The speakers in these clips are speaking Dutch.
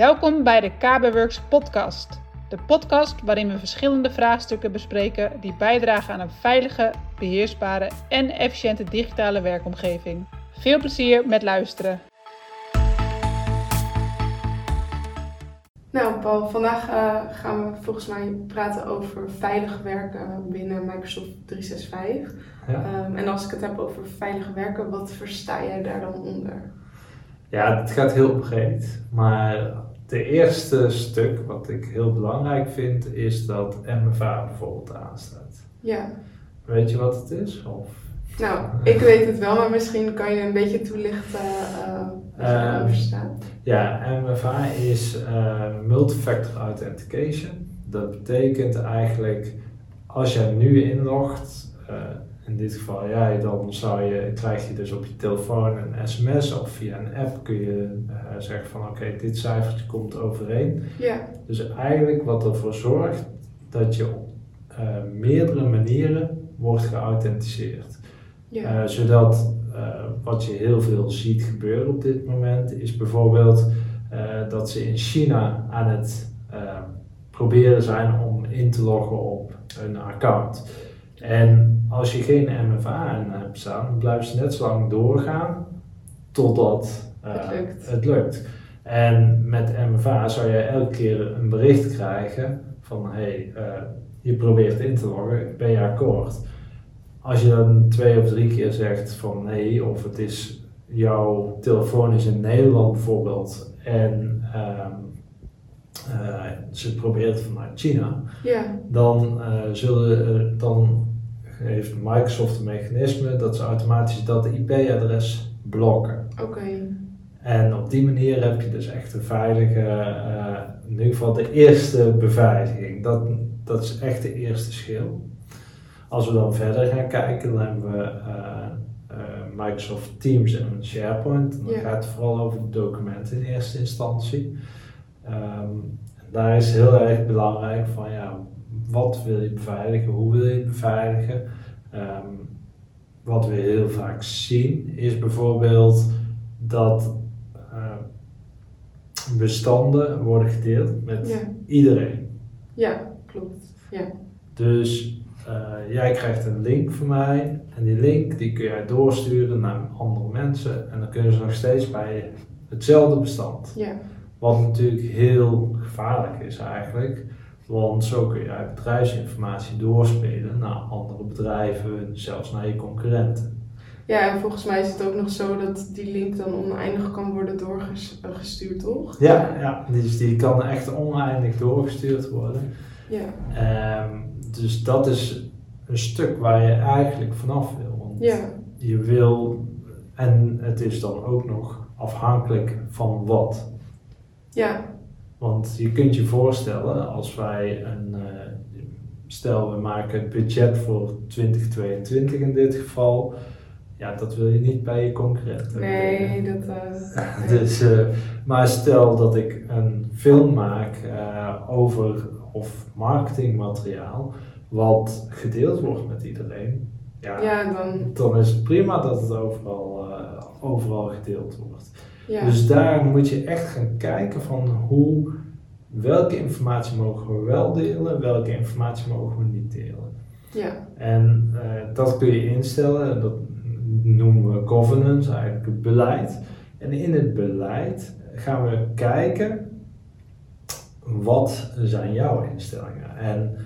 Welkom bij de KB Works podcast. De podcast waarin we verschillende vraagstukken bespreken die bijdragen aan een veilige, beheersbare en efficiënte digitale werkomgeving. Veel plezier met luisteren. Nou, Paul, vandaag uh, gaan we volgens mij praten over veilig werken binnen Microsoft 365. Ja. Um, en als ik het heb over veilig werken, wat versta jij daar dan onder? Ja, het gaat heel breed. Maar de eerste stuk wat ik heel belangrijk vind, is dat MFA bijvoorbeeld aanstaat. Ja. Weet je wat het is? Of? Nou, ik weet het wel, maar misschien kan je een beetje toelichten uh, wat je Ehm, erover staat. Ja, MFA is eh, Multifactor Authentication. Dat betekent eigenlijk, als jij nu inlogt, eh, in dit geval jij, dan zou je, krijg je dus op je telefoon een sms of via een app kun je eh, zeggen van oké, dit cijfertje komt overeen. Ja, Dus eigenlijk wat ervoor zorgt dat je op eh, meerdere manieren wordt geauthenticeerd. ja, Eh, zodat wat je heel veel ziet gebeuren op dit moment is bijvoorbeeld dat ze in China aan het proberen zijn om in te loggen op een account. En als je geen MFA aan hebt staan, blijven ze net zo lang doorgaan totdat eh, Het lukt. het lukt. En met MFA zou je elke keer een bericht krijgen van hey, eh, je probeert in te loggen, ben je akkoord? Als je dan twee of drie keer zegt van nee, of het is jouw telefoon is in Nederland bijvoorbeeld en ehm, eh, ze probeert het vanuit China, ja, dan, eh, zullen, dan heeft Microsoft een mechanisme dat ze automatisch dat IP-adres blokken. oké. En op die manier heb je dus echt een veilige, eh, in ieder geval de eerste beveiliging. Dat, dat is echt de eerste schil. Als we dan verder gaan kijken, dan hebben we eh, eh, Microsoft Teams en SharePoint. En dan Ja. gaat het vooral over de documenten in eerste instantie. Ehm, daar is heel erg belangrijk van ja, wat wil je beveiligen, hoe wil je het beveiligen. Ehm, wat we heel vaak zien is bijvoorbeeld dat eh, bestanden worden gedeeld met Ja, iedereen. ja, klopt. Ja, Dus eh, jij krijgt een link van mij en die link die kun jij doorsturen naar andere mensen en dan kunnen ze nog steeds bij hetzelfde bestand. ja, Wat natuurlijk heel gevaarlijk is eigenlijk, want zo kun je bedrijfsinformatie doorspelen naar andere bedrijven, zelfs naar je concurrenten. ja, en volgens mij is het ook nog zo dat die link dan oneindig kan worden doorgestuurd, toch? Ja, ja dus die kan echt oneindig doorgestuurd worden. Ja, Ehm, dus dat is een stuk waar je eigenlijk vanaf wil. Want ja, je wil, en het is dan ook nog afhankelijk van wat. ja, Want je kunt je voorstellen, als wij een, eh, stel we maken het budget voor 2022 in dit geval, ja, dat wil je niet bij je concurrenten. nee, dat... eh. Dus, eh, maar stel dat ik een film maak over of marketingmateriaal wat gedeeld wordt met iedereen, ja, Ja, dan... dan is het prima dat het overal, overal gedeeld wordt. Ja, Dus daar moet je echt gaan kijken van hoe, welke informatie mogen we wel delen, welke informatie mogen we niet delen. ja, En eh, dat kun je instellen, dat noemen we governance, eigenlijk het beleid. En in het beleid gaan we kijken, wat zijn jouw instellingen? En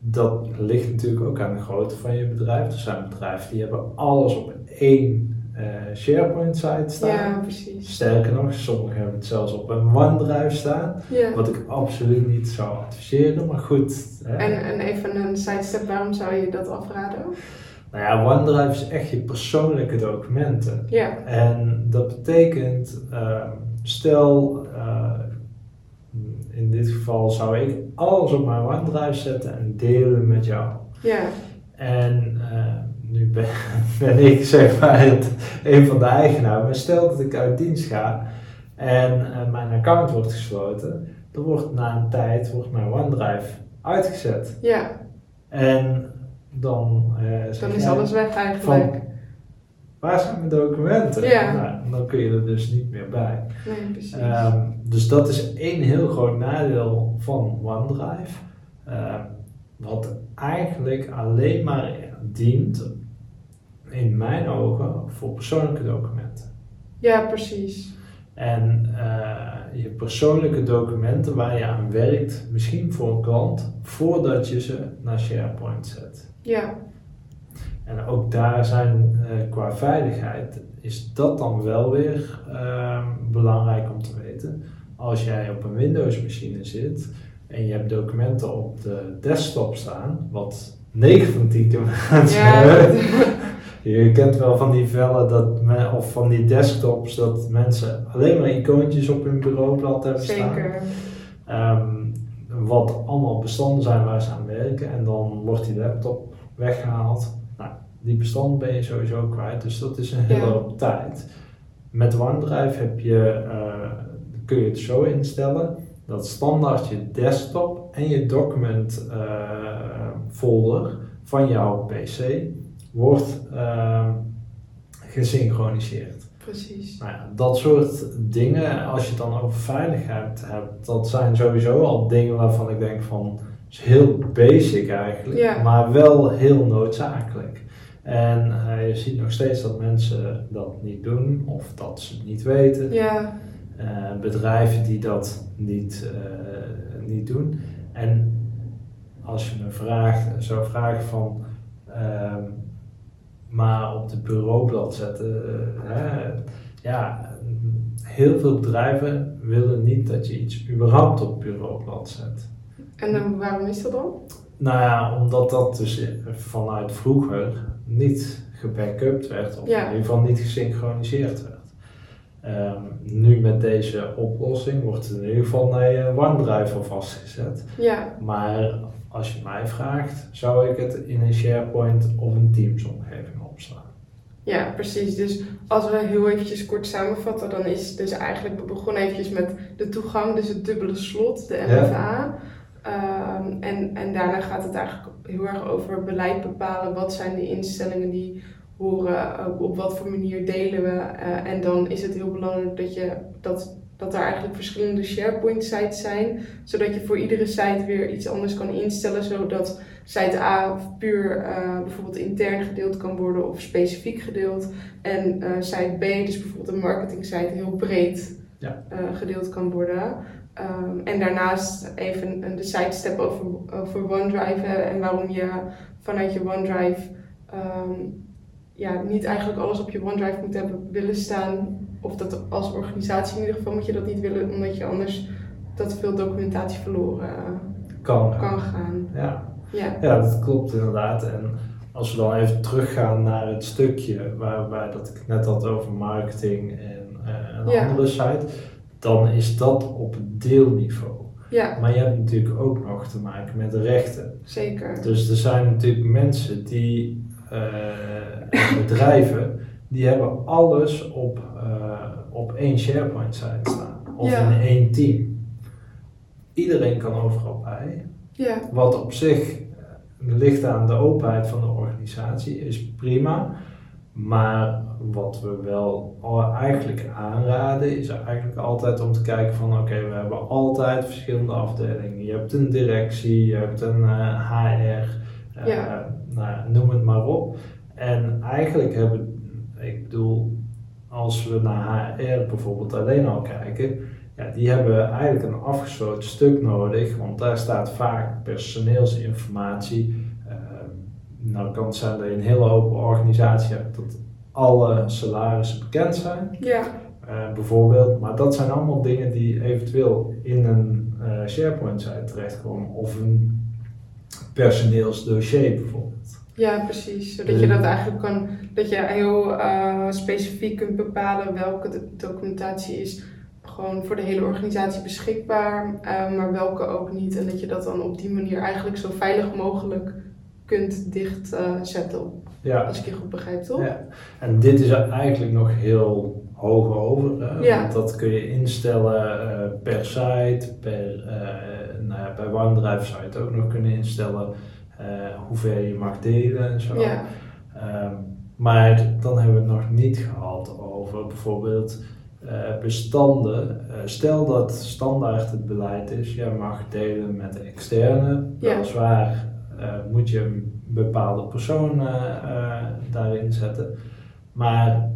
dat ligt natuurlijk ook aan de grootte van je bedrijf. Er zijn bedrijven die hebben alles op één eh, SharePoint site staan. ja, precies. Sterker nog, sommigen hebben het zelfs op een OneDrive staan. Ja. Wat ik absoluut niet zou adviseren, maar goed. Hè. En, en even een sidestep, waarom zou je dat afraden? Nou ja, OneDrive is echt je persoonlijke documenten. Ja, En dat betekent, ehm, stel, eh, in dit geval zou ik alles op mijn OneDrive zetten en delen met jou. ja, En eh, nu ben, ben ik zeg maar het, een van de eigenaren. Maar stel dat ik uit dienst ga en eh, mijn account wordt gesloten, dan wordt na een tijd wordt mijn OneDrive uitgezet. ja. En dan, zeg Dan is jij- alles weg eigenlijk. waar zijn mijn documenten? Ja. Nou, dan kun je er dus niet meer bij. Nee, precies. Ehm, dus dat is één heel groot nadeel van OneDrive. Ehm, wat eigenlijk alleen maar dient, in mijn ogen, voor persoonlijke documenten. ja, precies. En eh, je persoonlijke documenten waar je aan werkt, misschien voor een klant, voordat je ze naar SharePoint zet. Ja, En ook daar zijn eh, qua veiligheid, is dat dan wel weer ehm, belangrijk om te weten. Als jij op een Windows machine zit en je hebt documenten op de desktop staan, wat 9 van 10 keer mensen ja, hebben. Je kent wel van die vellen dat men, of van die desktops dat mensen alleen maar icoontjes op hun bureaublad hebben staan. zeker. Ehm, wat allemaal bestanden zijn waar ze aan werken. En dan wordt die laptop weggehaald. Nou, die bestanden ben je sowieso kwijt. Dus dat is een hele Ja. hoop tijd. Met OneDrive heb je, eh, kun je het zo instellen dat standaard je desktop en je document eh, folder van jouw PC wordt ehm, gesynchroniseerd. Precies. Nou ja, dat soort dingen, als je het dan over veiligheid hebt, dat zijn sowieso al dingen waarvan ik denk van, is heel basic eigenlijk, Ja. maar wel heel noodzakelijk. En eh, je ziet nog steeds dat mensen dat niet doen of dat ze het niet weten. Ja, Eh, bedrijven die dat niet, eh, niet doen. En als je me vraagt, zou vragen van, ehm, maar op de bureaublad zetten, eh, hè, ja, heel veel bedrijven willen niet dat je iets überhaupt op het bureaublad zet. en dan, waarom is dat dan? Nou ja, omdat dat dus vanuit vroeger niet gebackupt werd, of Ja. in ieder geval niet gesynchroniseerd werd. Ehm, nu met deze oplossing wordt het in ieder geval naar je OneDrive al vastgezet. Ja, Maar als je mij vraagt, zou ik het in een SharePoint of een Teams omgeving. Ja, precies. Dus als we heel eventjes kort samenvatten, dan is dus eigenlijk, we begonnen eventjes met de toegang, dus het dubbele slot, de Ja. MFA. Ehm, en, en daarna gaat het eigenlijk heel erg over beleid bepalen. Wat zijn de instellingen die horen, op wat voor manier delen we. eh, en dan is het heel belangrijk dat, je, dat, dat er eigenlijk verschillende SharePoint sites zijn. Zodat je voor iedere site weer iets anders kan instellen. Zodat site A puur eh, bijvoorbeeld intern gedeeld kan worden of specifiek gedeeld. En eh, site B, dus bijvoorbeeld een marketing site, heel breed Ja. eh, gedeeld kan worden. Ehm, en daarnaast even de sidestep over, over OneDrive hè, en waarom je vanuit je OneDrive ehm, ja, niet eigenlijk alles op je OneDrive moet hebben willen staan. Of dat als organisatie in ieder geval moet je dat niet willen, omdat je anders dat veel documentatie verloren eh, Kan. kan gaan. Ja. Ja, ja, dat klopt inderdaad. En als we dan even teruggaan naar het stukje waarbij dat ik net had over marketing en eh, een Ja. andere site, dan is dat op deelniveau. ja Maar je hebt natuurlijk ook nog te maken met de rechten. zeker. Dus er zijn natuurlijk mensen die, eh, bedrijven, die hebben alles op, eh, op één SharePoint site staan. Of Ja. in één team. Iedereen kan overal bij. Ja, Wat op zich eh, ligt aan de openheid van de organisatie, is prima. Maar wat we wel eigenlijk aanraden, is eigenlijk altijd om te kijken van oké, we hebben altijd verschillende afdelingen. Je hebt een directie, je hebt een HR, eh, Ja. nou, noem het maar op. En eigenlijk hebben, bedoel, als we naar HR bijvoorbeeld alleen al kijken, ja, die hebben eigenlijk een afgesloten stuk nodig, want daar staat vaak personeelsinformatie. Eh, nou kan het zijn dat je een hele open organisatie hebt dat alle salarissen bekend zijn, ja, eh, bijvoorbeeld. Maar dat zijn allemaal dingen die eventueel in een eh, SharePoint-site terechtkomen of een personeelsdossier bijvoorbeeld. Ja, precies. Zodat je dat eigenlijk kan, dat je heel eh, specifiek kunt bepalen welke de documentatie is gewoon voor de hele organisatie beschikbaar, eh, maar welke ook niet. En dat je dat dan op die manier eigenlijk zo veilig mogelijk kunt dichtzetten, Ja. als ik je goed begrijp, toch? Ja, en dit is eigenlijk nog heel hoog over. Ja. Want dat kun je instellen eh, per site, per, eh, nou ja, bij OneDrive zou je het ook nog kunnen instellen eh, hoeveel je mag delen en zo. Ja. Ehm, Maar dan hebben we het nog niet gehad over bijvoorbeeld eh, bestanden. Eh, stel dat standaard het beleid is, jij mag delen met externe. Ja. Weliswaar eh, moet je een bepaalde persoon daarin zetten. Maar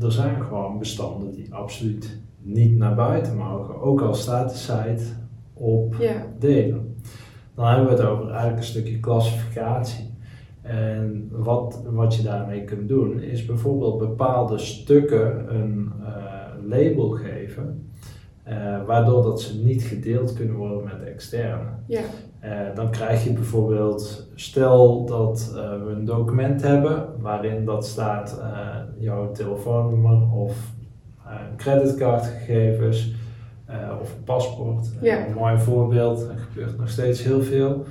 er zijn gewoon bestanden die absoluut niet naar buiten mogen. Ook al staat de site op Ja, delen. Dan hebben we het over eigenlijk een stukje klassificatie. En wat, wat je daarmee kunt doen, is bijvoorbeeld bepaalde stukken een eh, label geven, eh, waardoor dat ze niet gedeeld kunnen worden met externe. ja, Eh, dan krijg je bijvoorbeeld, stel dat we een document hebben waarin dat staat jouw telefoonnummer of creditcardgegevens eh, of een paspoort. Eh, Ja. Een mooi voorbeeld, er gebeurt nog steeds heel veel.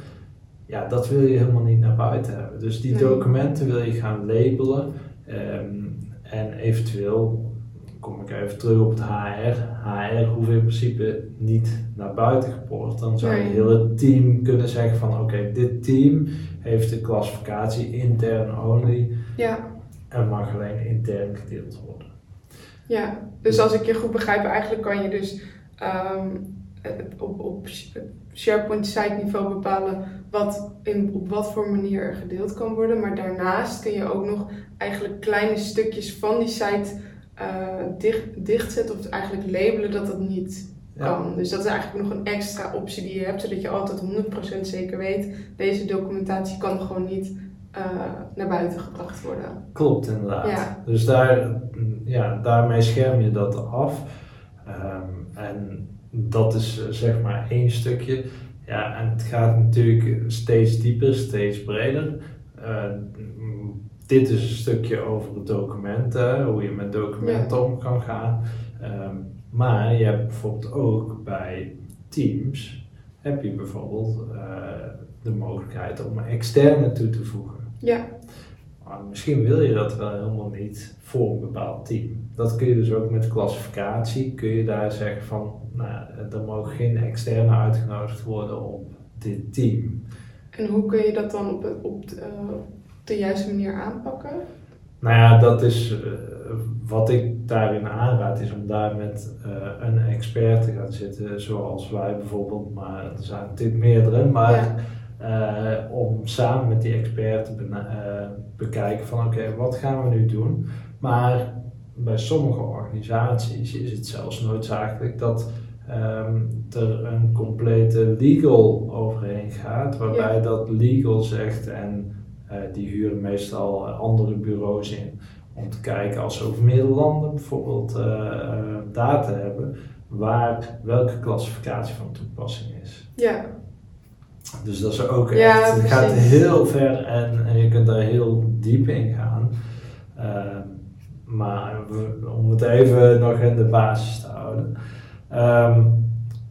Ja, dat wil je helemaal niet naar buiten hebben. Dus die Nee. documenten wil je gaan labelen ehm, en eventueel kom ik even terug op het HR. HR hoeft in principe niet naar buiten gepoord. Dan zou je Nee. heel het team kunnen zeggen van oké, dit team heeft de klassificatie intern only ja, en mag alleen intern gedeeld worden. ja. Dus als ik je goed begrijp, eigenlijk kan je dus ehm, eh, op, op SharePoint site niveau bepalen wat in, op wat voor manier er gedeeld kan worden. Maar daarnaast kun je ook nog eigenlijk kleine stukjes van die site eh, dicht, dichtzetten of eigenlijk labelen dat dat niet Ja. kan. Dus dat is eigenlijk nog een extra optie die je hebt, zodat je altijd 100% zeker weet, deze documentatie kan gewoon niet eh, naar buiten gebracht worden. Klopt inderdaad. Ja. Dus daar, ja, daarmee scherm je dat af. Ehm, en dat is eh, zeg maar één stukje. Ja, en het gaat natuurlijk steeds dieper, steeds breder. Eh, mm, dit is een stukje over documenten, hoe je met documenten om kan gaan. Ehm, maar je hebt bijvoorbeeld ook bij Teams, heb je bijvoorbeeld eh, de mogelijkheid om externe toe te voegen. Ja, Maar misschien wil je dat wel helemaal niet voor een bepaald team. Dat kun je dus ook met klassificatie, kun je daar zeggen van, nou, er mogen geen externe uitgenodigd worden op dit team. en hoe kun je dat dan op, de, eh, op de juiste manier aanpakken? Nou ja, dat is eh, wat ik daarin aanraad, is om daar met eh, een expert te gaan zitten, zoals wij bijvoorbeeld, maar er zijn natuurlijk meerdere, maar Ja. Eh, om samen met die expert te eh, bekijken van oké, wat gaan we nu doen? Maar bij sommige organisaties is het zelfs noodzakelijk dat ehm, er een complete legal overheen gaat, waarbij dat legal zegt en eh, die huren meestal andere bureaus in om te kijken als ze over meerdere landen bijvoorbeeld data hebben waar welke klassificatie van toepassing is. Ja, Dus dat is ook Ja, echt, het gaat heel ver en, en je kunt daar heel diep in gaan. Ehm, maar we- om het even nog in de basis te houden. Ehm,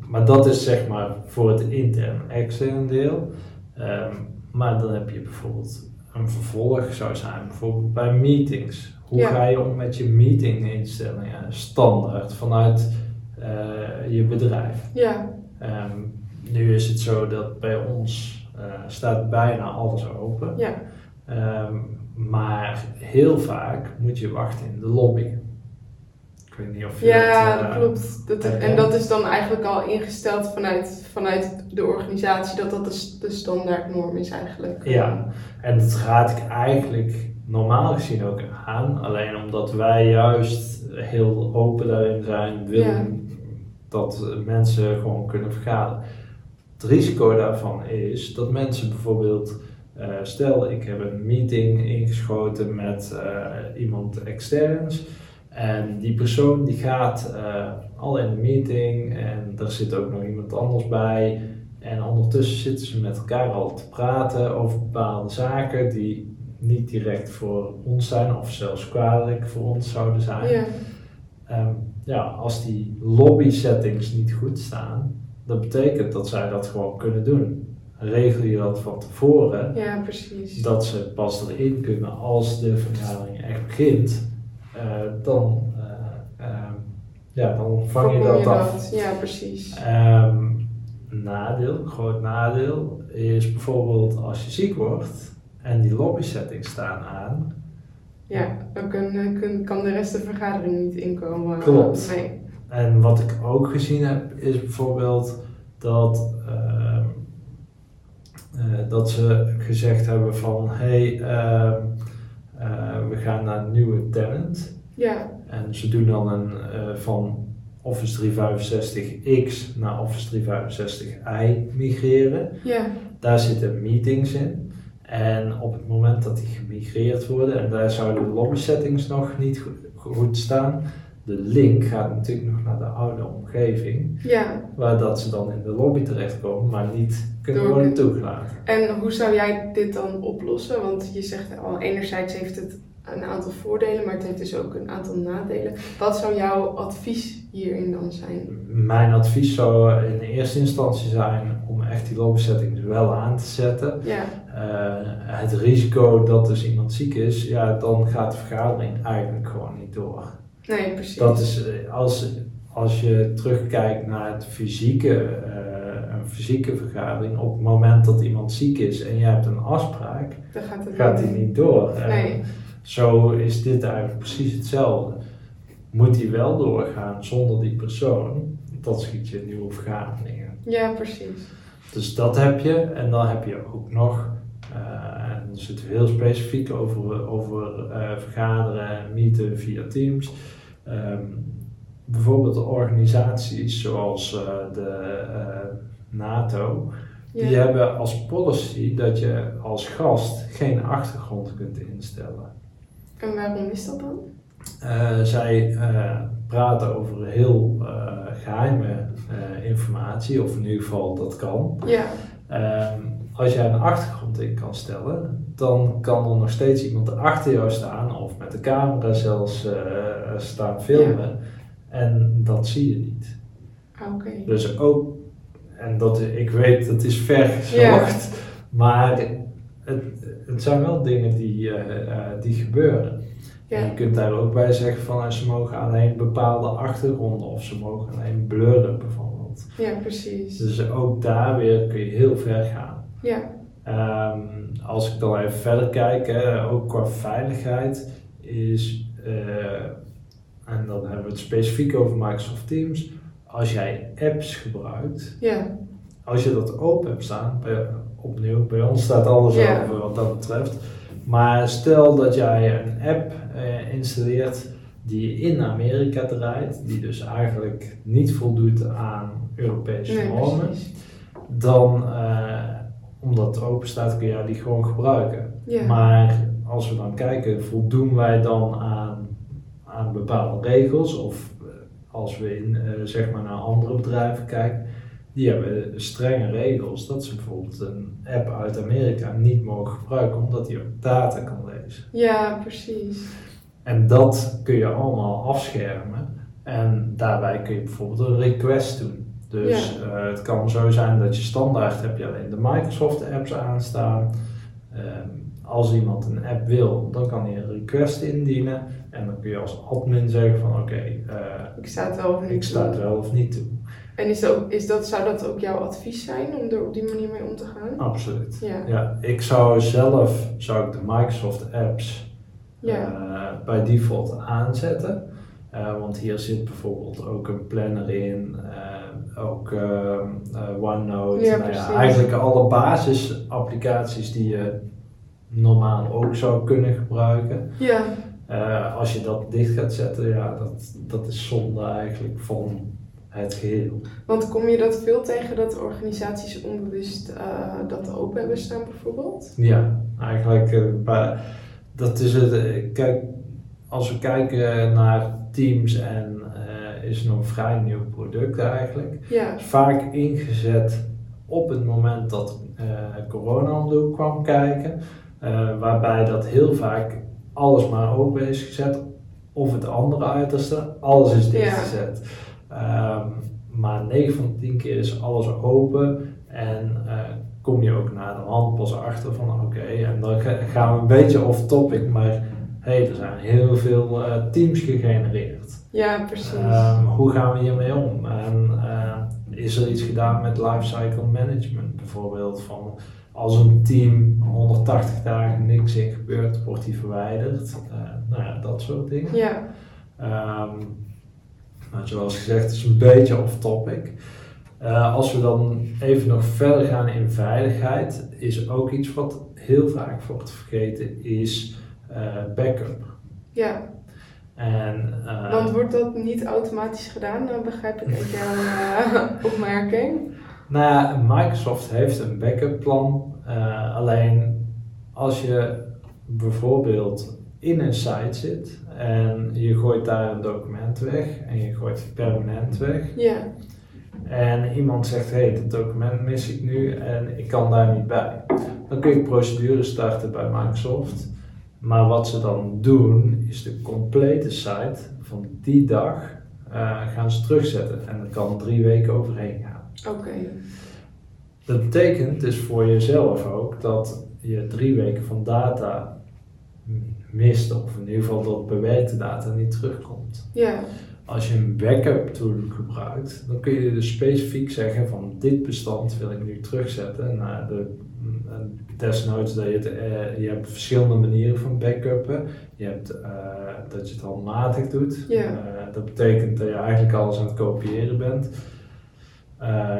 maar dat is zeg maar voor het intern extern deel. Ehm, maar dan heb je bijvoorbeeld een vervolg zou zijn, bijvoorbeeld bij meetings. Hoe Ja. ga je om met je meetinginstellingen standaard vanuit eh, je bedrijf? ja, nu is het zo dat bij ons eh, staat bijna alles open. ja, Ehm, maar heel vaak moet je wachten in de lobby. Ik weet niet of je ja, dat... eh, klopt. Dat, en dat is dan eigenlijk al ingesteld vanuit, vanuit de organisatie, dat dat de, standaardnorm is eigenlijk. Ja, en dat raad ik eigenlijk normaal gezien ook aan. Alleen omdat wij juist heel open daarin zijn, willen dat mensen gewoon kunnen vergaderen. Het risico daarvan is dat mensen bijvoorbeeld, eh, stel ik heb een meeting ingeschoten met eh, iemand externs. En die persoon die gaat eh, al in de meeting en er zit ook nog iemand anders bij. En ondertussen zitten ze met elkaar al te praten over bepaalde zaken die niet direct voor ons zijn of zelfs kwalijk voor ons zouden zijn. Ja, Ehm, ja, als die lobby settings niet goed staan, dat betekent dat zij dat gewoon kunnen doen. Regel je dat van tevoren, ja, precies. dat ze pas erin kunnen als de vergadering echt begint, eh, dan, eh, ehm, ja, dan vang je dat af. Ja, precies. Ehm, nadeel, groot nadeel, is bijvoorbeeld als je ziek wordt en die lobby settings staan aan, Ja, dan kun, kun, kan de rest de vergadering niet inkomen. Klopt. Nee. En wat ik ook gezien heb, is bijvoorbeeld dat, ehm, eh, dat ze gezegd hebben van hé, hey, ehm, eh, we gaan naar een nieuwe tenant. Ja, En ze doen dan een eh, van Office 365X naar Office 365i migreren. ja, Daar zitten meetings in. En op het moment dat die gemigreerd worden, en daar zouden de lobby settings nog niet go- goed staan, de link gaat natuurlijk nog naar de oude omgeving, ja. waar dat ze dan in de lobby terechtkomen, maar niet kunnen Door- worden toegelaten. En hoe zou jij dit dan oplossen? Want je zegt al, enerzijds heeft het een aantal voordelen, maar het heeft dus ook een aantal nadelen. Wat zou jouw advies hierin dan zijn? Mijn advies zou in eerste instantie zijn om echt die lobby settings wel aan te zetten. Ja, Eh, het risico dat dus iemand ziek is, ja, dan gaat de vergadering eigenlijk gewoon niet door. Nee, precies. Dat is eh, als, als je terugkijkt naar het fysieke, eh, een fysieke vergadering, op het moment dat iemand ziek is en je hebt een afspraak, Dan gaat het gaat die niet door. En Nee, Zo is dit eigenlijk precies hetzelfde. Moet die wel doorgaan zonder die persoon, dan schiet je nieuwe vergaderingen. ja, precies. Dus dat heb je. En dan heb je ook nog, eh, dan zitten we heel specifiek over, over eh, vergaderen en meeten via Teams. Ehm, bijvoorbeeld organisaties zoals eh, de eh, NATO, Ja, die hebben als policy dat je als gast geen achtergrond kunt instellen. en waarom is dat dan? Zij praten over heel eh, geheime eh, informatie, of in ieder geval dat kan. Ja, Ehm, als jij een achtergrond in kan stellen, dan kan er nog steeds iemand achter jou staan, of met de camera zelfs eh, staan filmen. En dat zie je niet. ah, oké. Dus ook, en dat, ik weet, dat is ver gezocht, maar het, het zijn wel dingen die, eh, eh, die gebeuren. En Ja, je kunt daar ook bij zeggen van ze mogen alleen bepaalde achtergronden of ze mogen alleen blurren bijvoorbeeld. ja, precies. Dus ook daar weer kun je heel ver gaan. Ja, Ehm, als ik dan even verder kijk, hè, ook qua veiligheid, is, eh, en dan hebben we het specifiek over Microsoft Teams, als jij apps gebruikt, ja, als je dat open hebt staan, bij, opnieuw, bij ons staat alles Ja. over wat dat betreft, maar stel dat jij een app eh, installeert die in Amerika draait, die dus eigenlijk niet voldoet aan Europese normen, dan, eh, omdat het open staat, kun je die gewoon gebruiken. Ja, Maar als we dan kijken, voldoen wij dan aan, aan bepaalde regels? Of eh, als we in, eh, zeg maar naar andere bedrijven kijken, die hebben strenge regels dat ze bijvoorbeeld een app uit Amerika niet mogen gebruiken, omdat die ook data kan lezen. ja, precies. En dat kun je allemaal afschermen. En daarbij kun je bijvoorbeeld een request doen. Dus eh, het kan zo zijn dat je standaard heb je alleen de Microsoft apps aanstaan. Ehm, als iemand een app wil, dan kan hij een request indienen. En dan kun je als admin zeggen van oké, eh, Ik sta het wel of niet ik sta het wel of niet toe. En is dat, is dat, zou dat ook jouw advies zijn om er op die manier mee om te gaan? Absoluut. Ja, Ja, ik zou zelf zou ik de Microsoft apps ja, eh, bij default aanzetten. Want hier zit bijvoorbeeld ook een planner in, ook ehm, eh, OneNote. Ja, Nou eigenlijk alle basisapplicaties die je normaal ook zou kunnen gebruiken. ja, Eh, als je dat dicht gaat zetten, ja, dat, dat is zonde eigenlijk van het geheel. want kom je dat veel tegen dat organisaties onbewust eh, dat open hebben staan bijvoorbeeld? Ja, eigenlijk, dat is het. Kijk, als we kijken naar Teams en is nog een vrij nieuw product eigenlijk. Ja, vaak ingezet op het moment dat eh, corona om de hoek kwam kijken. eh, waarbij dat heel vaak alles maar open is gezet. Of het andere uiterste, alles is dichtgezet. Ehm, maar 9 van de 10 keer is alles open. En eh, kom je ook naar de hand pas achter van oké. en dan ga- gaan we een beetje off topic. Maar hey, er zijn heel veel eh, teams gegenereerd. ja, precies. Ehm, hoe gaan we hiermee om? En eh, is er iets gedaan met lifecycle management bijvoorbeeld? Van als een team 180 dagen niks in gebeurt, wordt die verwijderd. Uh, nou ja, dat soort dingen. Ja. Um, nou, zoals gezegd, het is een beetje off topic. Uh, als we dan even nog verder gaan in veiligheid, is ook iets wat heel vaak wordt vergeten, is backup. Ja. En, uh, Want wordt dat niet automatisch gedaan, dan begrijp ik uit jouw opmerking? Nou ja, Microsoft heeft een backup plan. alleen als je bijvoorbeeld in een site zit en je gooit daar een document weg en je gooit het permanent weg. Ja. En iemand zegt, hé, hey, dit document mis ik nu en ik kan daar niet bij. Dan kun je procedure starten bij Microsoft. Maar wat ze dan doen, is de complete site van die dag uh, gaan ze terugzetten. En dat kan drie weken overheen gaan. Oké. Dat betekent dus voor jezelf ook dat je drie weken van data mist, of in ieder geval dat bewerkte data niet terugkomt. Ja. Als je een backup tool gebruikt, dan kun je dus specifiek zeggen van dit bestand wil ik nu terugzetten naar de desnoods dat je het, uh, je hebt verschillende manieren van backuppen. Je hebt uh, dat je het handmatig doet. Ja. Uh, dat betekent dat je eigenlijk alles aan het kopiëren bent.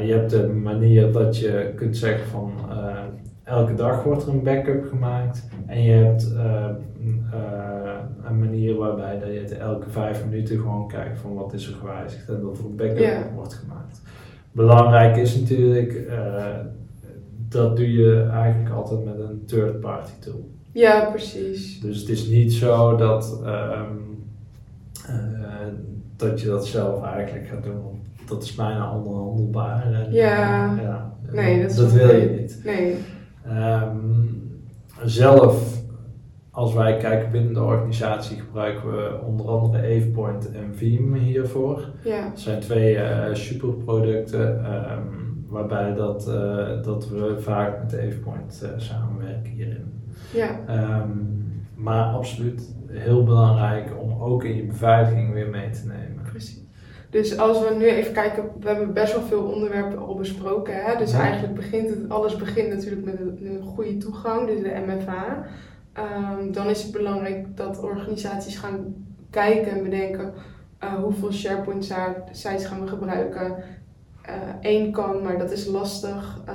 je hebt de manier dat je kunt zeggen van elke dag wordt er een backup gemaakt. En je hebt een manier waarbij dat je het elke vijf minuten gewoon kijkt van wat is er gewijzigd en dat er een backup wordt gemaakt. Belangrijk is natuurlijk dat doe je eigenlijk altijd met een third party tool. Ja, precies. Dus het is niet zo dat, um, uh, dat je dat zelf eigenlijk gaat doen. Dat is bijna onhandelbaar. En, ja. Uh, ja, nee, dat, dat wil je niet. Nee. Um, zelf, als wij kijken binnen de organisatie, gebruiken we onder andere AvePoint en Veeam hiervoor. Ja. Dat zijn twee uh, superproducten. Um, waarbij dat, uh, dat we vaak met AvePoint uh, samenwerken hierin. Ja. Um, maar absoluut heel belangrijk om ook in je beveiliging weer mee te nemen. Precies. Dus als we nu even kijken, we hebben best wel veel onderwerpen al besproken. Hè? Dus Ja. eigenlijk begint het, alles begint natuurlijk met een, goede toegang, dus de MFA. Ehm, dan is het belangrijk dat organisaties gaan kijken en bedenken uh, hoeveel SharePoint sites gaan we gebruiken. Eén kan, maar dat is lastig uh,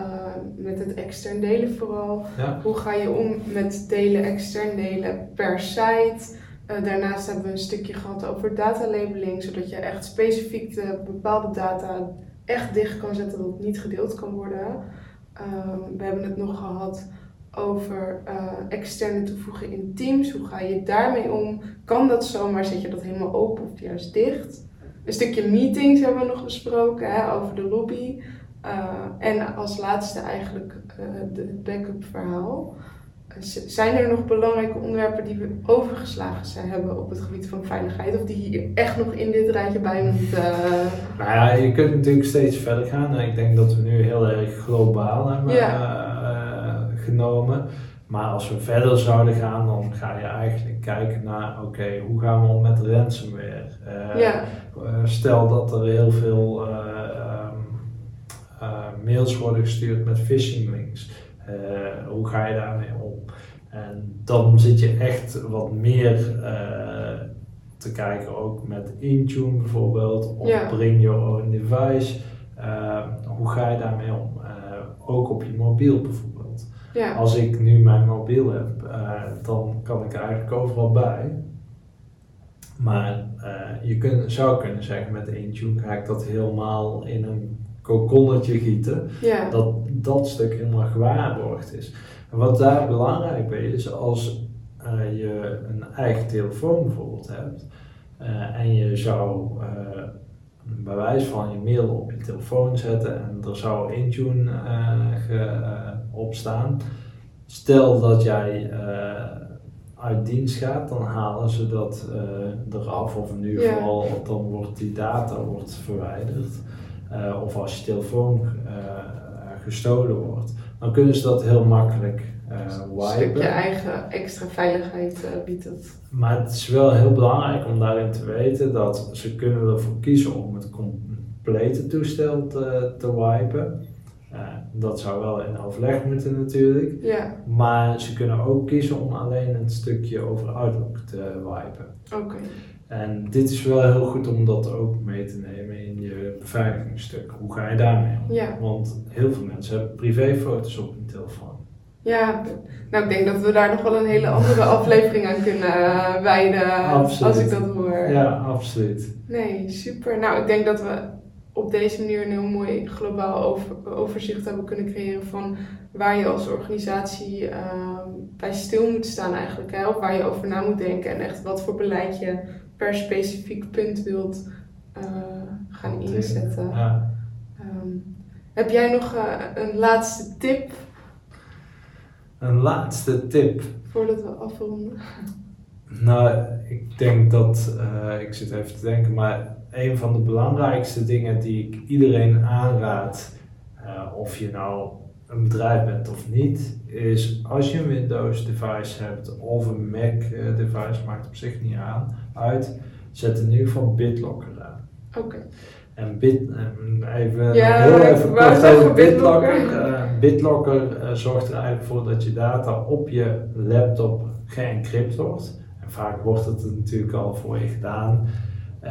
met het extern delen vooral. Ja. Hoe ga je om met delen, extern delen per site? Uh, daarnaast hebben we een stukje gehad over data labeling, zodat je echt specifiek de bepaalde data echt dicht kan zetten dat het niet gedeeld kan worden. Uh, we hebben het nog gehad over uh, externe toevoegen in teams. Hoe ga je daarmee om? Kan dat zomaar? Zet je dat helemaal open of juist dicht? Een stukje meetings hebben we nog besproken hè, over de lobby. Uh, en als laatste eigenlijk uh, het backup verhaal. Uh, zijn er nog belangrijke onderwerpen die we overgeslagen zijn hebben op het gebied van veiligheid? Of die hier echt nog in dit rijtje bij moeten? Nou ja, je kunt natuurlijk steeds verder gaan. Ik denk dat we nu heel erg globaal hebben ja. genomen. Maar als we verder zouden gaan, dan ga je eigenlijk kijken naar, oké, okay, hoe gaan we om met ransomware? Uh, ja. Uh, stel dat er heel veel uh, um, mails worden gestuurd met phishing links. hoe ga je daarmee om? En dan zit je echt wat meer te kijken, ook met Intune bijvoorbeeld, of ja. Bring Your Own Device. hoe ga je daarmee om? ook op je mobiel bijvoorbeeld. Ja. Als ik nu mijn mobiel heb, uh, dan kan ik er eigenlijk overal bij. Maar uh, je kun, zou kunnen zeggen met Intune ga ik dat helemaal in een kokonnetje gieten. Ja. Dat dat stuk helemaal gewaarborgd is. En wat daar belangrijk bij is, als uh, je een eigen telefoon bijvoorbeeld hebt en je zou een bewijs van je mail op je telefoon zetten en er zou Intune op staan. Stel dat jij uh, uit dienst gaat, dan halen ze dat uh, eraf, of in ieder geval Ja. dan wordt die data wordt verwijderd. Uh, of als je telefoon gestolen wordt, dan kunnen ze dat heel makkelijk Een wipen. stukje eigen extra veiligheid biedt het. Maar het is wel heel belangrijk om daarin te weten dat ze kunnen ervoor kiezen om het complete toestel te, te wipen. Dat zou wel in overleg moeten natuurlijk. Ja. Maar ze kunnen ook kiezen om alleen een stukje over Outlook te wipen. Oké. En dit is wel heel goed om dat ook mee te nemen in je beveiligingsstuk. Hoe ga je daarmee om? Ja. Want heel veel mensen hebben privéfoto's op hun telefoon. Ja, nou ik denk dat we daar nog wel een hele andere aflevering aan kunnen uh, wijden Absoluut. als ik dat hoor. Ja, absoluut. Nee, super. Nou, ik denk dat we op deze manier een heel mooi globaal over, overzicht hebben kunnen creëren van waar je als organisatie uh, bij stil moet staan eigenlijk. Hè? Of waar je over na moet denken en echt wat voor beleid je per specifiek punt wilt uh, gaan inzetten. Ja. Um, heb jij nog uh, een laatste tip? Een laatste tip. Voordat we afronden. Nou, ik denk dat, uh, ik zit even te denken, maar een van de belangrijkste dingen die ik iedereen aanraad, uh, of je nou een bedrijf bent of niet, is als je een Windows device hebt of een Mac device, maakt op zich niet aan, uit, zet in ieder geval BitLocker aan. Oké. Okay. En Bit, even ja, heel even kort over BitLocker. BitLocker, uh, BitLocker uh, zorgt er eigenlijk voor dat je data op je laptop geëncrypt wordt. En vaak wordt het natuurlijk al voor je gedaan.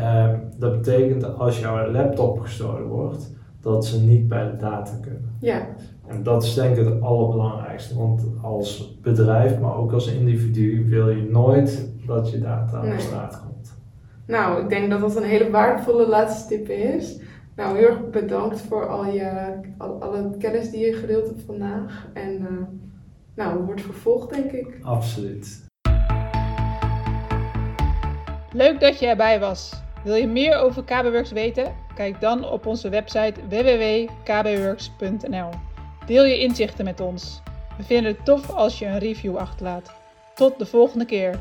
Uh, dat betekent als jouw laptop gestolen wordt, dat ze niet bij de data kunnen. Ja. En dat is denk ik het allerbelangrijkste, want als bedrijf, maar ook als individu, wil je nooit dat je data Nee. op straat komt. Nou, ik denk dat dat een hele waardevolle laatste tip is. Nou, heel erg bedankt voor al je, al, alle kennis die je gedeeld hebt vandaag. En uh, nou, wordt vervolgd, denk ik. Absoluut. Leuk dat je erbij was. Wil je meer over KBWorks weten? Kijk dan op onze website www.kbworks.nl. Deel je inzichten met ons. We vinden het tof als je een review achterlaat. Tot de volgende keer.